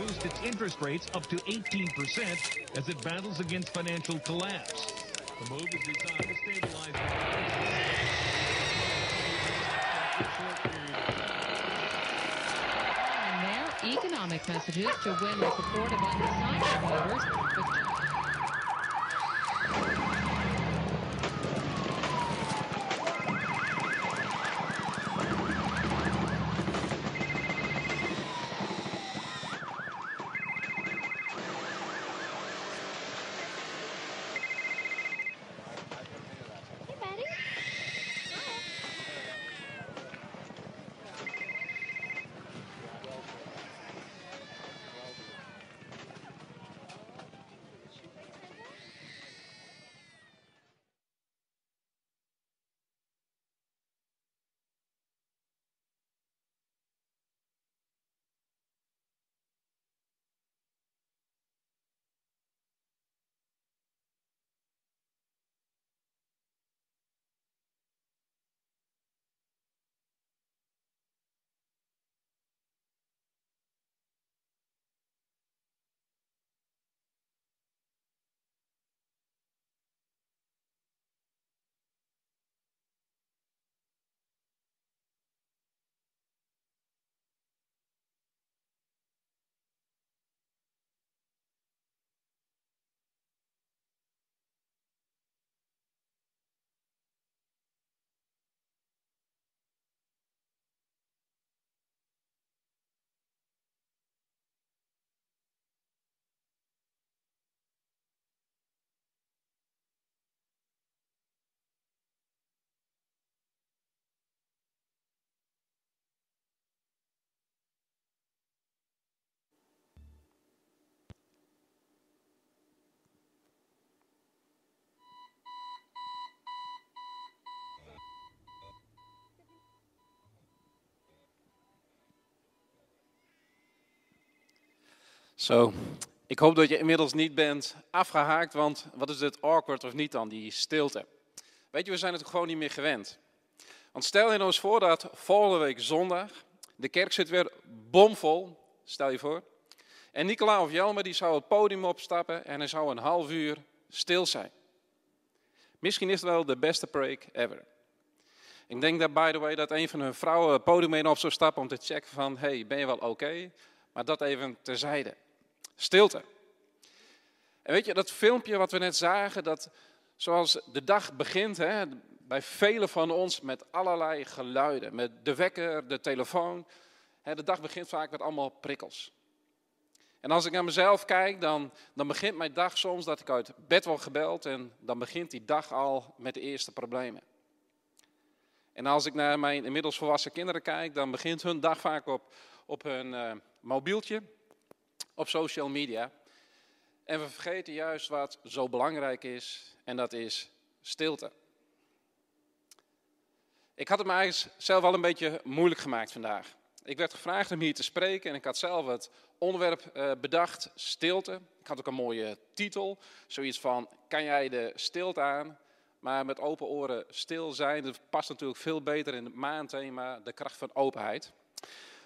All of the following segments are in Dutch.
boost its interest rates up to 18% as it battles against financial collapse. The move is designed to stabilize And now, economic messages to win the support of undecided voters. Zo, ik hoop dat je inmiddels niet bent afgehaakt, want wat is dit awkward of niet dan, die stilte? Weet je, we zijn het gewoon niet meer gewend. Want stel je nou eens voor dat volgende week zondag, de kerk zit weer bomvol, stel je voor. En Nicola of Jelmer die zou het podium opstappen en er zou een half uur stil zijn. Misschien is het wel de beste preek ever. Ik denk dat, by the way, dat een van hun vrouwen het podium heen op zou stappen om te checken van, hey, ben je wel oké? Maar dat even terzijde. Stilte. En weet je, dat filmpje wat we net zagen, dat zoals de dag begint, hè, bij velen van ons met allerlei geluiden. Met de wekker, de telefoon. Hè, de dag begint vaak met allemaal prikkels. En als ik naar mezelf kijk, dan, dan begint mijn dag soms dat ik uit bed word gebeld en dan begint die dag al met de eerste problemen. En als ik naar mijn inmiddels volwassen kinderen kijk, dan begint hun dag vaak op, op hun eh, mobieltje, op social media. En we vergeten juist wat zo belangrijk is, en dat is stilte. Ik had het me eigenlijk zelf wel een beetje moeilijk gemaakt vandaag. Ik werd gevraagd om hier te spreken en ik had zelf het onderwerp eh, bedacht, stilte. Ik had ook een mooie titel, zoiets van, kan jij de stilte aan? Maar met open oren stil zijn, dat past natuurlijk veel beter in het maandthema, de kracht van openheid.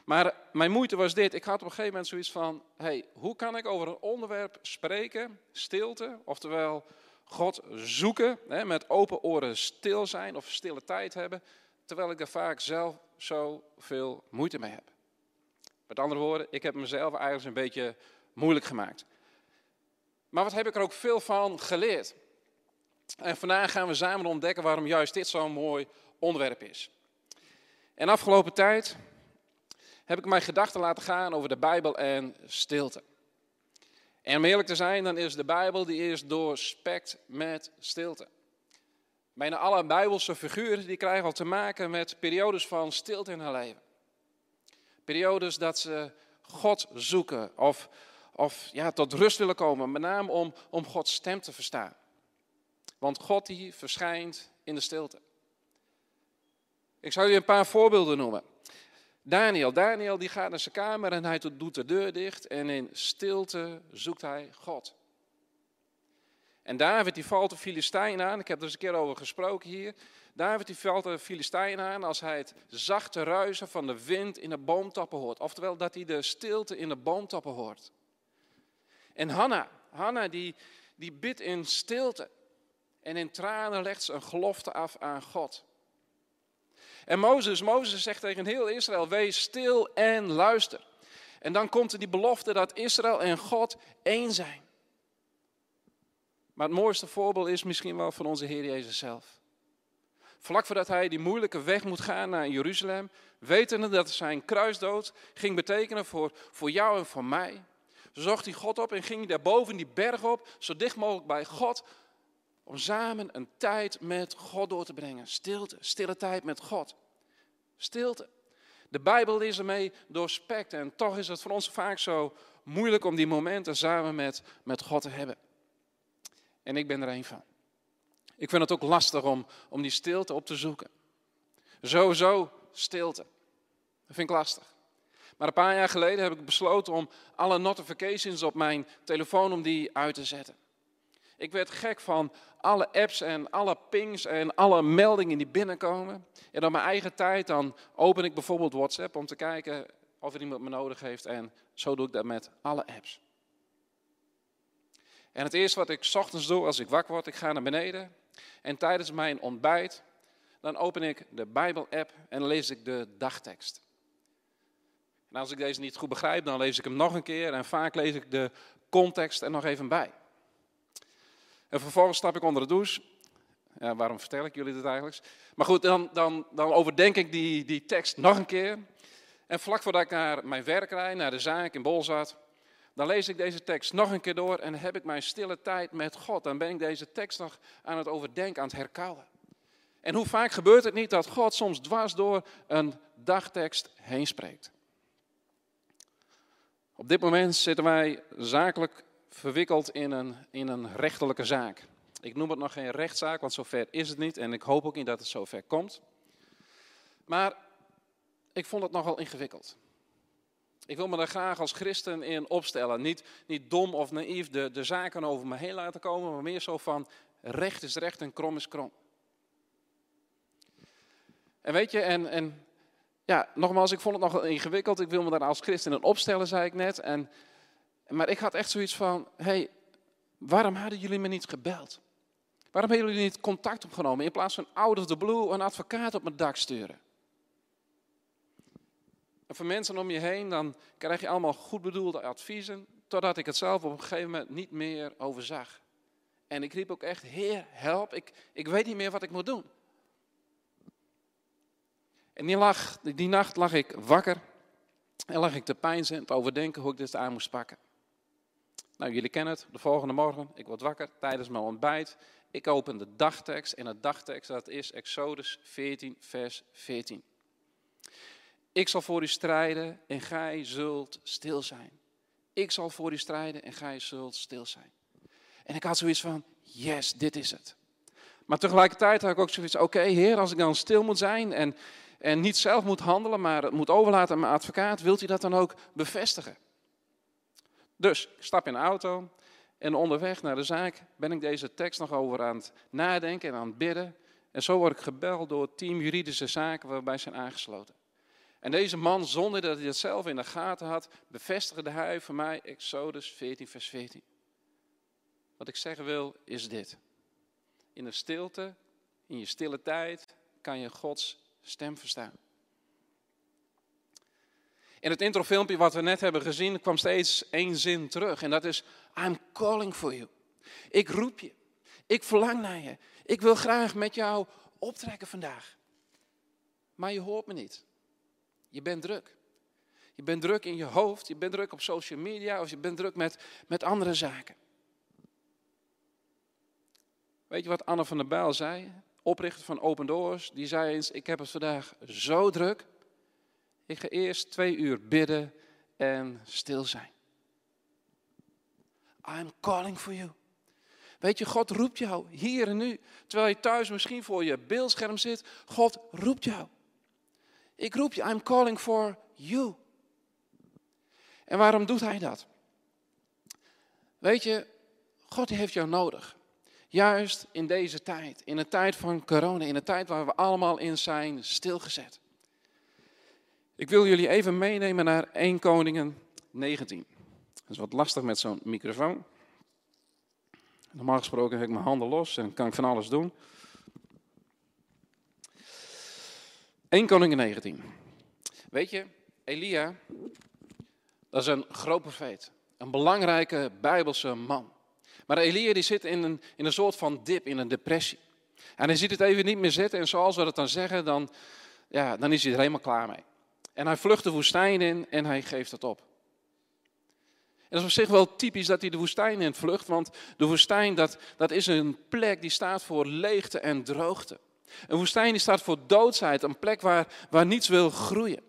Maar mijn moeite was dit, ik had op een gegeven moment zoiets van, hey, hoe kan ik over een onderwerp spreken, stilte, oftewel God zoeken, hè, met open oren stil zijn of stille tijd hebben, terwijl ik er vaak zelf zoveel moeite mee heb. Met andere woorden, ik heb mezelf eigenlijk een beetje moeilijk gemaakt. Maar wat heb ik er ook veel van geleerd? En vandaag gaan we samen ontdekken waarom juist dit zo'n mooi onderwerp is. En afgelopen tijd heb ik mijn gedachten laten gaan over de Bijbel en stilte. En om eerlijk te zijn, dan is de Bijbel die is doorspekt met stilte. Bijna alle Bijbelse figuren die krijgen al te maken met periodes van stilte in hun leven. Periodes dat ze God zoeken of, of ja, tot rust willen komen, met name om, om Gods stem te verstaan. Want God die verschijnt in de stilte. Ik zal je een paar voorbeelden noemen. Daniel, Daniel die gaat naar zijn kamer en hij doet de deur dicht en in stilte zoekt hij God. En David die valt de Filistijn aan. Ik heb er eens een keer over gesproken hier. David die valt de Filistijn aan als hij het zachte ruisen van de wind in de boomtappen hoort. Oftewel dat hij de stilte in de boomtappen hoort. En Hanna, Hanna die, die bidt in stilte. En in tranen legt ze een gelofte af aan God. En Mozes, Mozes zegt tegen heel Israël, wees stil en luister. En dan komt er die belofte dat Israël en God één zijn. Maar het mooiste voorbeeld is misschien wel van onze Heer Jezus zelf. Vlak voordat hij die moeilijke weg moet gaan naar Jeruzalem, wetende dat zijn kruisdood ging betekenen voor, voor jou en voor mij, zocht hij God op en ging hij daar boven die berg op, zo dicht mogelijk bij God, om samen een tijd met God door te brengen. Stilte, stille tijd met God. Stilte. De Bijbel is ermee doorspekt en toch is het voor ons vaak zo moeilijk om die momenten samen met, met God te hebben. En ik ben er een van. Ik vind het ook lastig om, om die stilte op te zoeken. Sowieso stilte. Dat vind ik lastig. Maar een paar jaar geleden heb ik besloten om alle notifications op mijn telefoon om die uit te zetten. Ik werd gek van alle apps en alle pings en alle meldingen die binnenkomen. En op mijn eigen tijd dan open ik bijvoorbeeld WhatsApp om te kijken of er iemand me nodig heeft. En zo doe ik dat met alle apps. En het eerste wat ik ochtends doe als ik wakker word, ik ga naar beneden. En tijdens mijn ontbijt, dan open ik de Bijbel-app en lees ik de dagtekst. En als ik deze niet goed begrijp, dan lees ik hem nog een keer. En vaak lees ik de context er nog even bij. En vervolgens stap ik onder de douche. Ja, waarom vertel ik jullie dit eigenlijk? Maar goed, dan, dan, dan overdenk ik die, die tekst nog een keer. En vlak voordat ik naar mijn werk rijd, naar de zaak in Bolzat, dan lees ik deze tekst nog een keer door en heb ik mijn stille tijd met God. Dan ben ik deze tekst nog aan het overdenken, aan het herkauwen. En hoe vaak gebeurt het niet dat God soms dwars door een dagtekst heen spreekt? Op dit moment zitten wij zakelijk verwikkeld in een, in een rechterlijke zaak. Ik noem het nog geen rechtszaak, want zover is het niet en ik hoop ook niet dat het zover komt. Maar ik vond het nogal ingewikkeld. Ik wil me daar graag als christen in opstellen. Niet, niet dom of naïef de, de zaken over me heen laten komen, maar meer zo van recht is recht en krom is krom. En weet je, en, en ja, nogmaals, ik vond het nogal ingewikkeld. Ik wil me daar als christen in opstellen, zei ik net. En, maar ik had echt zoiets van, hey, waarom hadden jullie me niet gebeld? Waarom hebben jullie niet contact opgenomen in plaats van out of the blue een advocaat op mijn dak sturen? En van mensen om je heen, dan krijg je allemaal goed bedoelde adviezen, totdat ik het zelf op een gegeven moment niet meer overzag. En ik riep ook echt, Heer, help, ik, ik weet niet meer wat ik moet doen. En die, die nacht lag ik wakker en lag ik te pijnzen en te overdenken hoe ik dit aan moest pakken. Nou, jullie kennen het, de volgende morgen, ik word wakker tijdens mijn ontbijt. Ik open de dagtekst en de dagtekst dat is Exodus 14, vers 14. Ik zal voor u strijden en gij zult stil zijn. Ik zal voor u strijden en gij zult stil zijn. En ik had zoiets van, yes, dit is het. Maar tegelijkertijd had ik ook zoiets, oké heer, als ik dan stil moet zijn en, en niet zelf moet handelen, maar het moet overlaten aan mijn advocaat, wilt u dat dan ook bevestigen? Dus ik stap in de auto en onderweg naar de zaak ben ik deze tekst nog over aan het nadenken en aan het bidden. En zo word ik gebeld door het team juridische zaken waarbij zijn aangesloten. En deze man, zonder dat hij het zelf in de gaten had, bevestigde hij voor mij Exodus 14, vers 14. Wat ik zeggen wil, is dit. In de stilte, in je stille tijd, kan je Gods stem verstaan. In het introfilmpje wat we net hebben gezien kwam steeds één zin terug. En dat is, I'm calling for you. Ik roep je. Ik verlang naar je. Ik wil graag met jou optrekken vandaag. Maar je hoort me niet. Je bent druk. Je bent druk in je hoofd, je bent druk op social media of je bent druk met, met andere zaken. Weet je wat Anne van der Bijl zei? Oprichter van Open Doors. Die zei eens, ik heb het vandaag zo druk. Ik ga eerst twee uur bidden en stil zijn. I'm calling for you. Weet je, God roept jou hier en nu. Terwijl je thuis misschien voor je beeldscherm zit. God roept jou. Ik roep je, I'm calling for you. En waarom doet hij dat? Weet je, God heeft jou nodig. Juist in deze tijd, in een tijd van corona, in een tijd waar we allemaal in zijn stilgezet. Ik wil jullie even meenemen naar 1 Koningen 19. Dat is wat lastig met zo'n microfoon. Normaal gesproken heb ik mijn handen los en kan ik van alles doen. 1 Koningen 19. Weet je, Elia, dat is een groot profeet. Een belangrijke Bijbelse man. Maar Elia die zit in een, in een soort van dip, in een depressie. En hij ziet het even niet meer zitten en zoals we het dan zeggen, dan, ja, dan is hij er helemaal klaar mee. En hij vlucht de woestijn in en hij geeft het op. En dat is op zich wel typisch dat hij de woestijn in vlucht, want de woestijn dat, dat is een plek die staat voor leegte en droogte. Een woestijn die staat voor doodsheid, een plek waar, waar niets wil groeien.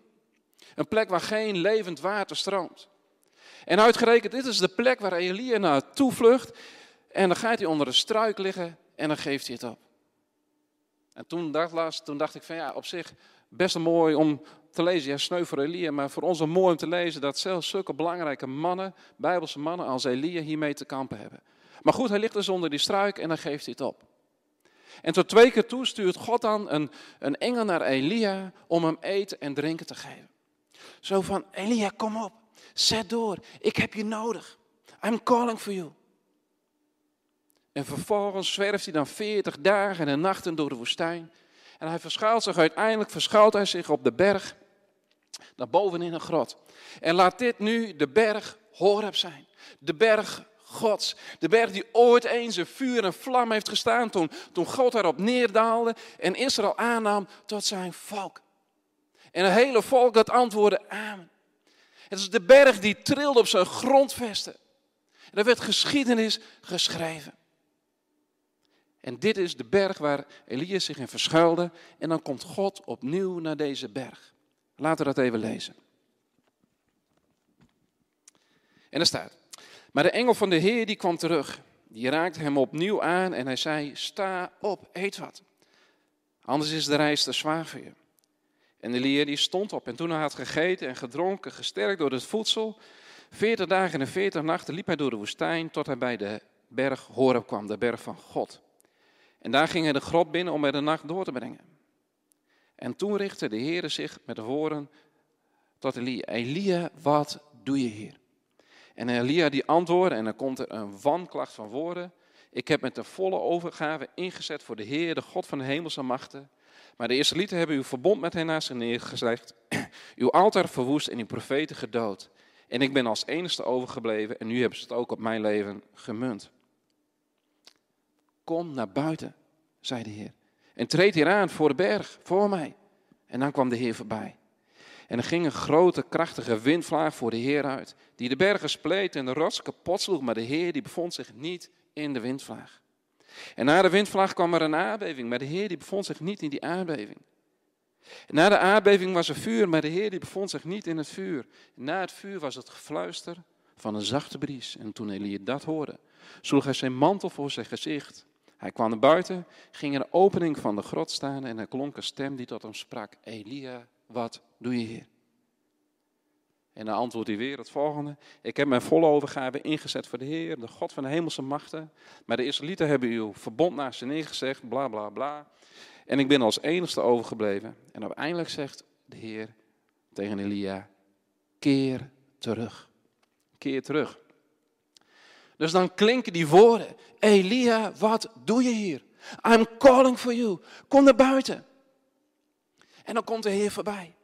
Een plek waar geen levend water stroomt. En uitgerekend, dit is de plek waar Elia naartoe vlucht. En dan gaat hij onder een struik liggen en dan geeft hij het op. En toen dacht, toen dacht ik van ja, op zich best mooi om te lezen. Ja, sneu voor Elia, maar voor ons een mooi om te lezen dat zelfs zulke belangrijke mannen, bijbelse mannen als Elia, hiermee te kampen hebben. Maar goed, hij ligt dus onder die struik en dan geeft hij het op. En tot twee keer toe stuurt God dan een, een engel naar Elia om hem eten en drinken te geven. Zo van, Elia, kom op, zet door, ik heb je nodig. I'm calling for you. En vervolgens zwerft hij dan veertig dagen en nachten door de woestijn. En hij verschuilt zich uiteindelijk, verschuilt hij zich op de berg, naar boven in een grot. En laat dit nu de berg Horeb zijn. De berg Gods. De berg die ooit eens een vuur en vlam heeft gestaan toen, toen God daarop neerdaalde en Israël aannam tot zijn volk. En het hele volk dat antwoordde amen. Het is de berg die trilde op zijn grondvesten. En er werd geschiedenis geschreven. En dit is de berg waar Elias zich in verschuilde. En dan komt God opnieuw naar deze berg. Laten we dat even lezen. En er staat. Maar de engel van de Heer die kwam terug. Die raakte hem opnieuw aan en hij zei: Sta op, eet wat. Anders is de reis te zwaar voor je. En Elia die stond op en toen hij had gegeten en gedronken, gesterkt door het voedsel, veertig dagen en veertig nachten liep hij door de woestijn tot hij bij de berg Horeb kwam, de berg van God. En daar ging hij de grot binnen om er de nacht door te brengen. En toen richtte de Heer zich met de woorden tot Elia. Elia, wat doe je hier? En Elia die antwoordde en dan komt er een wanklacht van woorden. Ik heb met de volle overgave ingezet voor de Heer, de God van de hemelse machten. Maar de Israëlieten hebben uw verbond met hen naast neergezegd, uw altaar verwoest en uw profeten gedood. En ik ben als enigste overgebleven en nu hebben ze het ook op mijn leven gemunt. Kom naar buiten, zei de Heer. En treed hier aan voor de berg, voor mij. En dan kwam de Heer voorbij. En er ging een grote, krachtige windvlaag voor de Heer uit, die de bergen spleet en de rots kapot sloeg, maar de Heer die bevond zich niet in de windvlaag. En na de windvlaag kwam er een aardbeving, maar de Heer die bevond zich niet in die aardbeving. Na de aardbeving was er vuur, maar de Heer die bevond zich niet in het vuur. Na het vuur was het gefluister van een zachte bries. En toen Elia dat hoorde, sloeg hij zijn mantel voor zijn gezicht. Hij kwam naar buiten, ging in de opening van de grot staan en er klonk een stem die tot hem sprak. Elia, wat doe je hier? En dan antwoordt hij weer het volgende. Ik heb mijn volle overgave ingezet voor de Heer, de God van de hemelse machten. Maar de Israëlieten hebben uw verbond naast ze neergezegd, bla bla bla. En ik ben als enigste overgebleven. En uiteindelijk zegt de Heer tegen Elia, keer terug. Keer terug. Dus dan klinken die woorden. Elia, wat doe je hier? I'm calling for you. Kom naar buiten. En dan komt de Heer voorbij.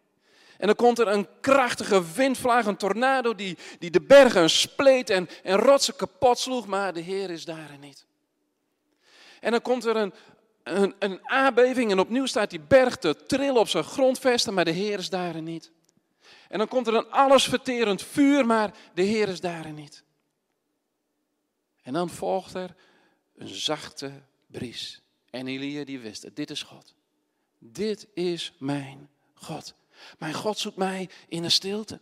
En dan komt er een krachtige windvlaag, een tornado die, die de bergen spleet en, en rotsen kapot sloeg, maar de Heer is daar niet. En dan komt er een, een, een aardbeving en opnieuw staat die berg te trillen op zijn grondvesten, maar de Heer is daar niet. En dan komt er een allesverterend vuur, maar de Heer is daar niet. En dan volgt er een zachte bries. En Elia die wist dit is God. Dit is mijn God. Mijn God zoekt mij in de stilte.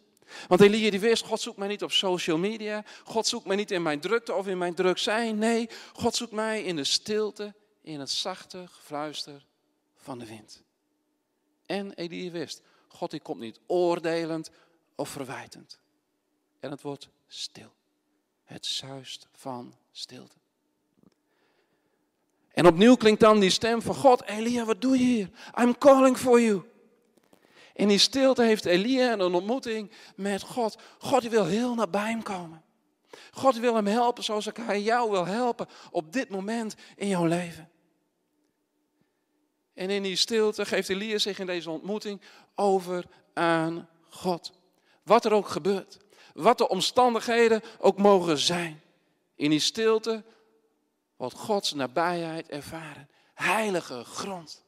Want Elia die wist, God zoekt mij niet op social media. God zoekt mij niet in mijn drukte of in mijn druk zijn. Nee, God zoekt mij in de stilte, in het zachte gefluister van de wind. En Elia wist, God die komt niet oordelend of verwijtend. En het wordt stil. Het zuist van stilte. En opnieuw klinkt dan die stem van God, Elia, wat doe je hier? I'm calling for you. In die stilte heeft Elia een ontmoeting met God. God wil heel nabij hem komen. God wil hem helpen zoals ik hij jou wil helpen op dit moment in jouw leven. En in die stilte geeft Elia zich in deze ontmoeting over aan God. Wat er ook gebeurt. Wat de omstandigheden ook mogen zijn. In die stilte wordt Gods nabijheid ervaren. Heilige grond.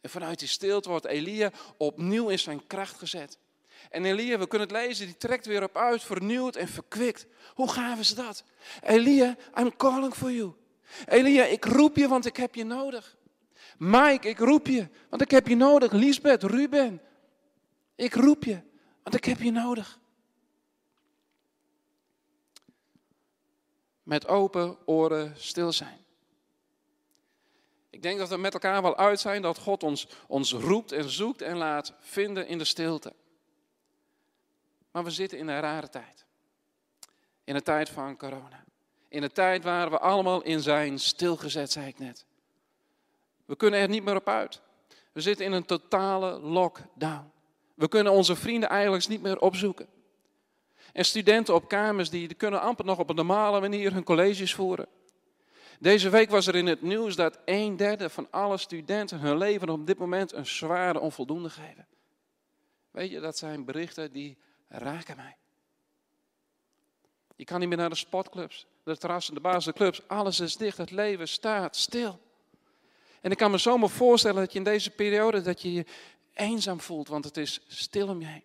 En vanuit die stilte wordt Elia opnieuw in zijn kracht gezet. En Elia, we kunnen het lezen, die trekt weer op uit, vernieuwd en verkwikt. Hoe gaaf is dat? Elia, I'm calling for you. Elia, ik roep je, want ik heb je nodig. Mike, ik roep je, want ik heb je nodig. Lisbeth, Ruben, ik roep je, want ik heb je nodig. Met open oren stil zijn. Ik denk dat we met elkaar wel uit zijn dat God ons, ons roept en zoekt en laat vinden in de stilte. Maar we zitten in een rare tijd. In de tijd van corona. In een tijd waar we allemaal in zijn stilgezet, zei ik net. We kunnen er niet meer op uit. We zitten in een totale lockdown. We kunnen onze vrienden eigenlijk niet meer opzoeken. En studenten op kamers die kunnen amper nog op een normale manier hun colleges voeren. Deze week was er in het nieuws dat een derde van alle studenten hun leven op dit moment een zware onvoldoende geven. Weet je, dat zijn berichten die raken mij. Je kan niet meer naar de sportclubs, de terrassen, de basisclubs. Alles is dicht, het leven staat stil. En ik kan me zomaar voorstellen dat je in deze periode dat je eenzaam voelt, want het is stil om je heen.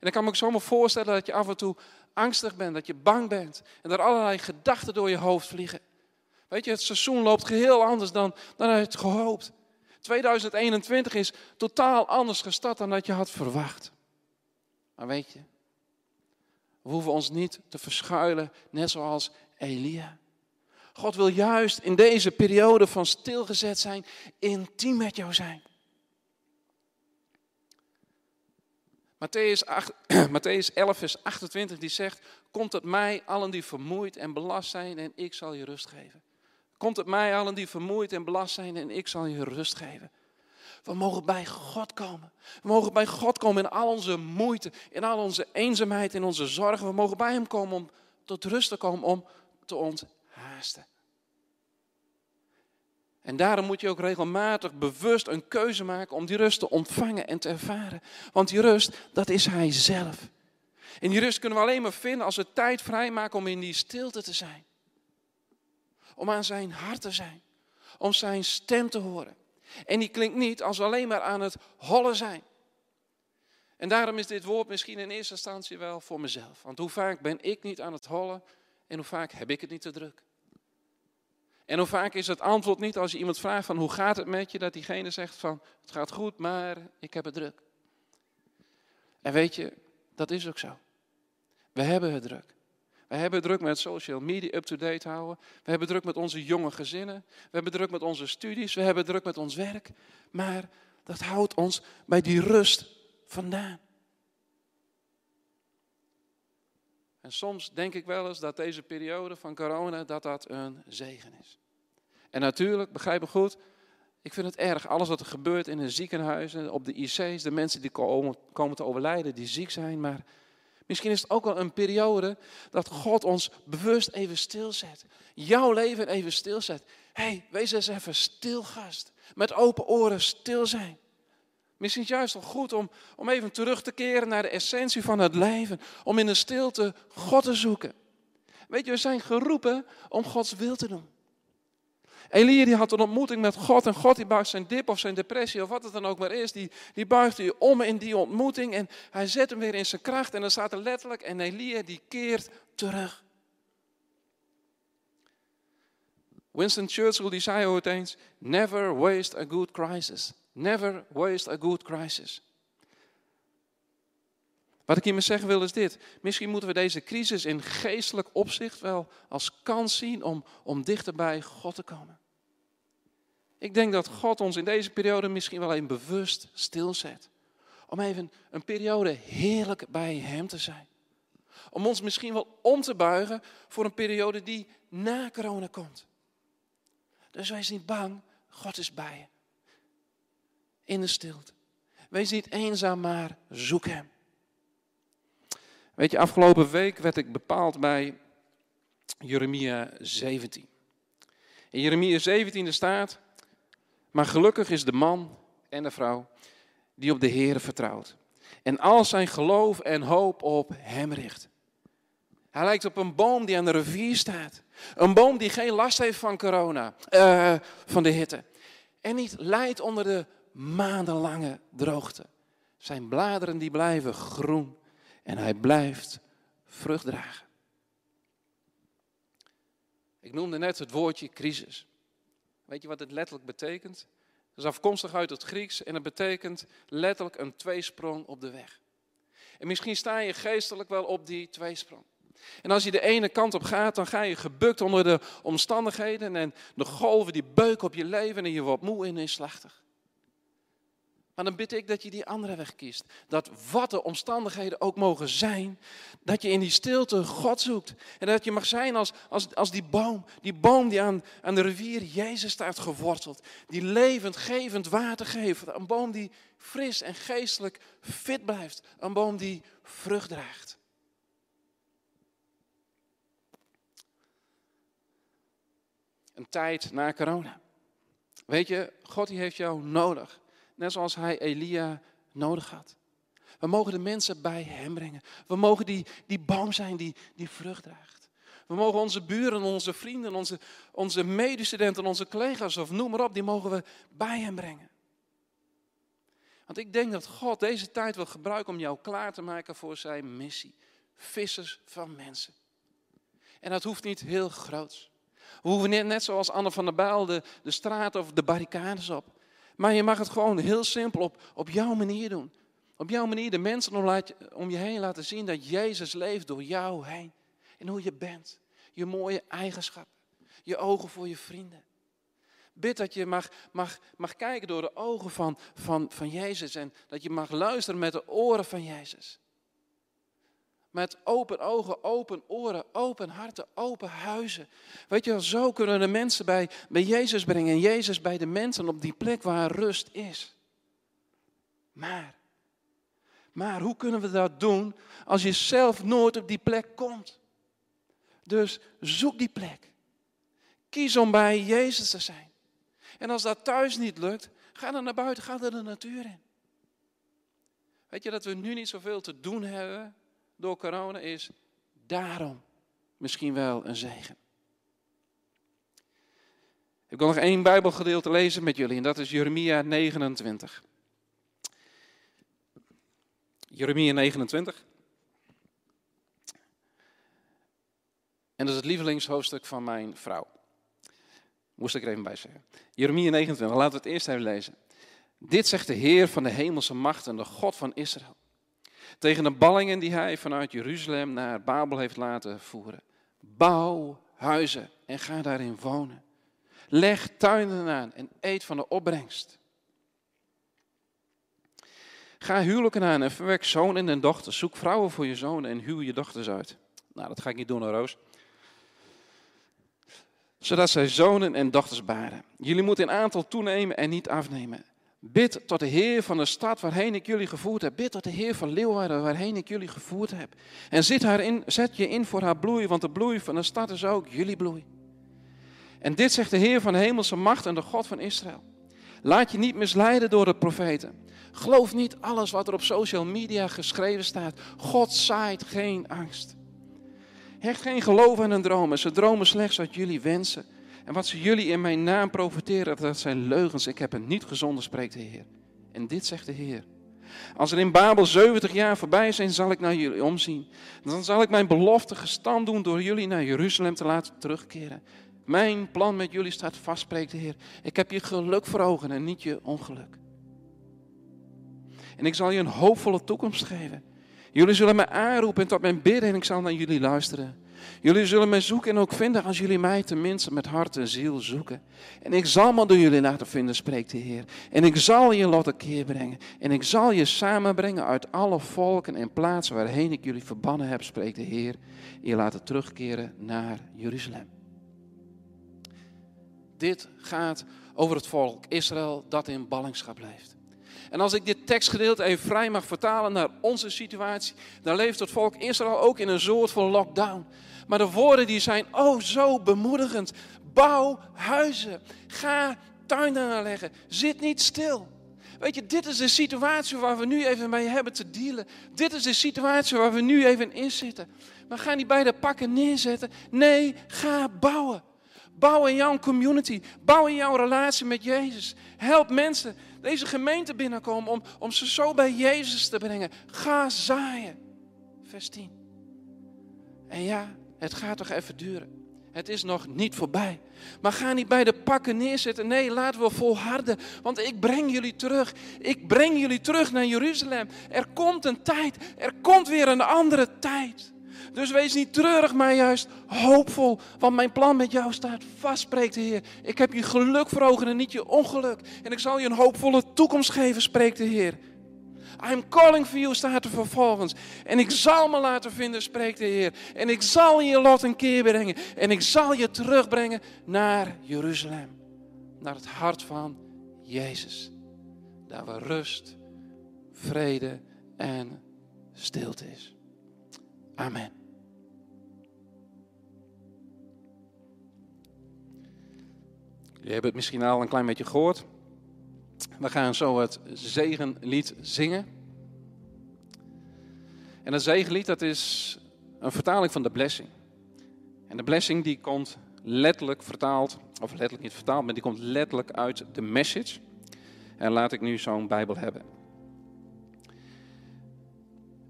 En ik kan me ook zomaar voorstellen dat je af en toe angstig bent, dat je bang bent en dat allerlei gedachten door je hoofd vliegen. Weet je, het seizoen loopt geheel anders dan, dan het gehoopt. 2021 is totaal anders gestart dan dat je had verwacht. Maar weet je, we hoeven ons niet te verschuilen, net zoals Elia. God wil juist in deze periode van stilgezet zijn, intiem met jou zijn. Matthäus, 8, Matthäus 11, vers 28, die zegt, komt het mij allen die vermoeid en belast zijn en ik zal je rust geven. Komt het mij allen die vermoeid en belast zijn en ik zal je rust geven. We mogen bij God komen. We mogen bij God komen in al onze moeite, in al onze eenzaamheid, in onze zorgen. We mogen bij Hem komen om tot rust te komen, om te onthaasten. En daarom moet je ook regelmatig bewust een keuze maken om die rust te ontvangen en te ervaren. Want die rust, dat is Hij zelf. En die rust kunnen we alleen maar vinden als we tijd vrijmaken om in die stilte te zijn. Om aan zijn hart te zijn. Om zijn stem te horen. En die klinkt niet als we alleen maar aan het hollen zijn. En daarom is dit woord misschien in eerste instantie wel voor mezelf. Want hoe vaak ben ik niet aan het hollen en hoe vaak heb ik het niet te druk? En hoe vaak is het antwoord niet als je iemand vraagt van hoe gaat het met je, dat diegene zegt van het gaat goed, maar ik heb het druk. En weet je, dat is ook zo. We hebben het druk. We hebben druk met social media up-to-date houden. We hebben druk met onze jonge gezinnen. We hebben druk met onze studies. We hebben druk met ons werk. Maar dat houdt ons bij die rust vandaan. En soms denk ik wel eens dat deze periode van corona dat dat een zegen is. En natuurlijk, begrijp me goed, ik vind het erg. Alles wat er gebeurt in een ziekenhuis, op de IC's, de mensen die komen, te overlijden, die ziek zijn. Maar misschien is het ook wel een periode dat God ons bewust even stilzet. Jouw leven even stilzet. Hey, wees eens even stil, gast. Met open oren stil zijn. Misschien is juist wel goed om, om even terug te keren naar de essentie van het leven. Om in de stilte God te zoeken. Weet je, we zijn geroepen om Gods wil te doen. Elia die had een ontmoeting met God en God die buigt zijn dip of zijn depressie of wat het dan ook maar is. Die, die buigt hij om in die ontmoeting en hij zet hem weer in zijn kracht. En dan staat er letterlijk en Elia die keert terug. Winston Churchill die zei ooit eens, never waste a good crisis. Never waste a good crisis. Wat ik hiermee zeggen wil is dit. Misschien moeten we deze crisis in geestelijk opzicht wel als kans zien om, om dichter bij God te komen. Ik denk dat God ons in deze periode misschien wel even bewust stilzet. Om even een periode heerlijk bij Hem te zijn. Om ons misschien wel om te buigen voor een periode die na corona komt. Dus wees niet bang, God is bij je. In de stilte. Wees niet eenzaam, maar zoek Hem. Weet je, afgelopen week werd ik bepaald bij Jeremia 17. In Jeremia 17 staat, maar gelukkig is de man en de vrouw die op de Heer vertrouwt. En al zijn geloof en hoop op Hem richt. Hij lijkt op een boom die aan de rivier staat. Een boom die geen last heeft van corona, uh, van de hitte. En niet lijdt onder de maandenlange droogte. Zijn bladeren die blijven groen en hij blijft vrucht dragen. Ik noemde net het woordje crisis. Weet je wat het letterlijk betekent? Het is afkomstig uit het Grieks en het betekent letterlijk een tweesprong op de weg. En misschien sta je geestelijk wel op die tweesprong. En als je de ene kant op gaat, dan ga je gebukt onder de omstandigheden en de golven die beuken op je leven en je wordt moe en neerslachtig. Maar dan bid ik dat je die andere weg kiest. Dat wat de omstandigheden ook mogen zijn, dat je in die stilte God zoekt. En dat je mag zijn als, als, als die boom. Die boom die aan, aan de rivier Jezus staat geworteld. Die levend, gevend water geeft. Een boom die fris en geestelijk fit blijft. Een boom die vrucht draagt. Een tijd na corona. Weet je, God die heeft jou nodig. Net zoals hij Elia nodig had. We mogen de mensen bij hem brengen. We mogen die, die boom zijn die, die vrucht draagt. We mogen onze buren, onze vrienden, onze, onze medestudenten, onze collega's of noem maar op, die mogen we bij hem brengen. Want ik denk dat God deze tijd wil gebruiken om jou klaar te maken voor zijn missie. Vissers van mensen. En dat hoeft niet heel groots. We hoeven net, net zoals Anne van der Bijl de, de straat of de barricades op. Maar je mag het gewoon heel simpel op, op jouw manier doen. Op jouw manier de mensen om, om je heen laten zien dat Jezus leeft door jou heen. En hoe je bent. Je mooie eigenschappen. Je ogen voor je vrienden. Bid dat je mag, mag, mag kijken door de ogen van, van, van Jezus. En dat je mag luisteren met de oren van Jezus. Met open ogen, open oren, open harten, open huizen. Weet je zo kunnen de mensen bij, bij Jezus brengen. En Jezus bij de mensen op die plek waar rust is. Maar, maar hoe kunnen we dat doen als je zelf nooit op die plek komt? Dus zoek die plek. Kies om bij Jezus te zijn. En als dat thuis niet lukt, ga dan naar buiten, ga er de natuur in. Weet je dat we nu niet zoveel te doen hebben door corona is daarom misschien wel een zegen. Ik wil nog één Bijbelgedeelte lezen met jullie en dat is Jeremia 29. Jeremia 29. En dat is het lievelingshoofdstuk van mijn vrouw. Moest ik er even bij zeggen. Jeremia 29, laten we het eerst even lezen. Dit zegt de Heer van de hemelse machten, de God van Israël. Tegen de ballingen die hij vanuit Jeruzalem naar Babel heeft laten voeren. Bouw huizen en ga daarin wonen. Leg tuinen aan en eet van de opbrengst. Ga huwelijken aan en verwek zonen en dochters. Zoek vrouwen voor je zonen en huw je dochters uit. Nou, dat ga ik niet doen, Roos. Zodat zij zonen en dochters baren. Jullie moeten in aantal toenemen en niet afnemen. Bid tot de Heer van de stad waarheen ik jullie gevoerd heb. Bid tot de Heer van Leeuwarden waarheen ik jullie gevoerd heb. En zet, haar in, zet je in voor haar bloei, want de bloei van de stad is ook jullie bloei. En dit zegt de Heer van de hemelse macht en de God van Israël. Laat je niet misleiden door de profeten. Geloof niet alles wat er op social media geschreven staat. God zaait geen angst. Hecht geen geloof aan hun dromen. Ze dromen slechts wat jullie wensen. En wat ze jullie in mijn naam profiteren, dat zijn leugens. Ik heb het niet gezonden, spreekt de Heer. En dit zegt de Heer. Als er in Babel 70 jaar voorbij zijn, zal ik naar jullie omzien. Dan zal ik mijn belofte gestand doen door jullie naar Jeruzalem te laten terugkeren. Mijn plan met jullie staat vast, spreekt de Heer. Ik heb je geluk voor ogen en niet je ongeluk. En ik zal je een hoopvolle toekomst geven. Jullie zullen mij aanroepen en tot mijn bidden en ik zal naar jullie luisteren. Jullie zullen mij zoeken en ook vinden als jullie mij tenminste met hart en ziel zoeken. En ik zal maar door jullie te vinden, spreekt de Heer. En ik zal je lot keer brengen. En ik zal je samenbrengen uit alle volken en plaatsen waarheen ik jullie verbannen heb, spreekt de Heer. En je laten terugkeren naar Jeruzalem. Dit gaat over het volk Israël dat in ballingschap leeft. En als ik dit tekstgedeelte even vrij mag vertalen naar onze situatie, dan leeft het volk Israël ook in een soort van lockdown. Maar de woorden die zijn oh zo bemoedigend. Bouw huizen. Ga tuinen aanleggen. Zit niet stil. Weet je, dit is de situatie waar we nu even mee hebben te dealen. Dit is de situatie waar we nu even in zitten. We gaan niet bij de pakken neerzetten. Nee, ga bouwen. Bouw in jouw community. Bouw in jouw relatie met Jezus. Help mensen deze gemeente binnenkomen om, om ze zo bij Jezus te brengen. Ga zaaien. Vers 10. En ja, het gaat toch even duren. Het is nog niet voorbij. Maar ga niet bij de pakken neerzetten. Nee, laten we volharden. Want ik breng jullie terug. Ik breng jullie terug naar Jeruzalem. Er komt een tijd. Er komt weer een andere tijd. Dus wees niet treurig, maar juist hoopvol. Want mijn plan met jou staat vast, spreekt de Heer. Ik heb je geluk voor ogen en niet je ongeluk. En ik zal je een hoopvolle toekomst geven, spreekt de Heer. I'm calling for you, staat er vervolgens. En ik zal me laten vinden, spreekt de Heer. En ik zal je lot een keer brengen. En ik zal je terugbrengen naar Jeruzalem. Naar het hart van Jezus. Daar waar rust, vrede en stilte is. Amen. Jullie hebben het misschien al een klein beetje gehoord. We gaan zo het zegenlied zingen. En het zegenlied dat is een vertaling van de blessing. En de blessing die komt letterlijk vertaald, of letterlijk niet vertaald, maar die komt letterlijk uit de message. En laat ik nu zo'n Bijbel hebben.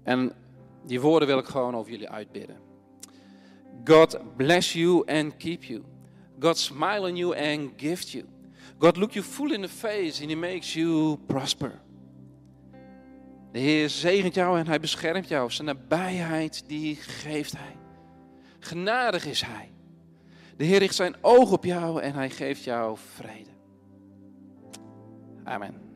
En die woorden wil ik gewoon over jullie uitbidden. God bless you and keep you. God smile on you and gift you. God look you full in the face and he makes you prosper. De Heer zegent jou en hij beschermt jou. Zijn nabijheid die geeft hij. Genadig is hij. De Heer richt zijn oog op jou en hij geeft jou vrede. Amen.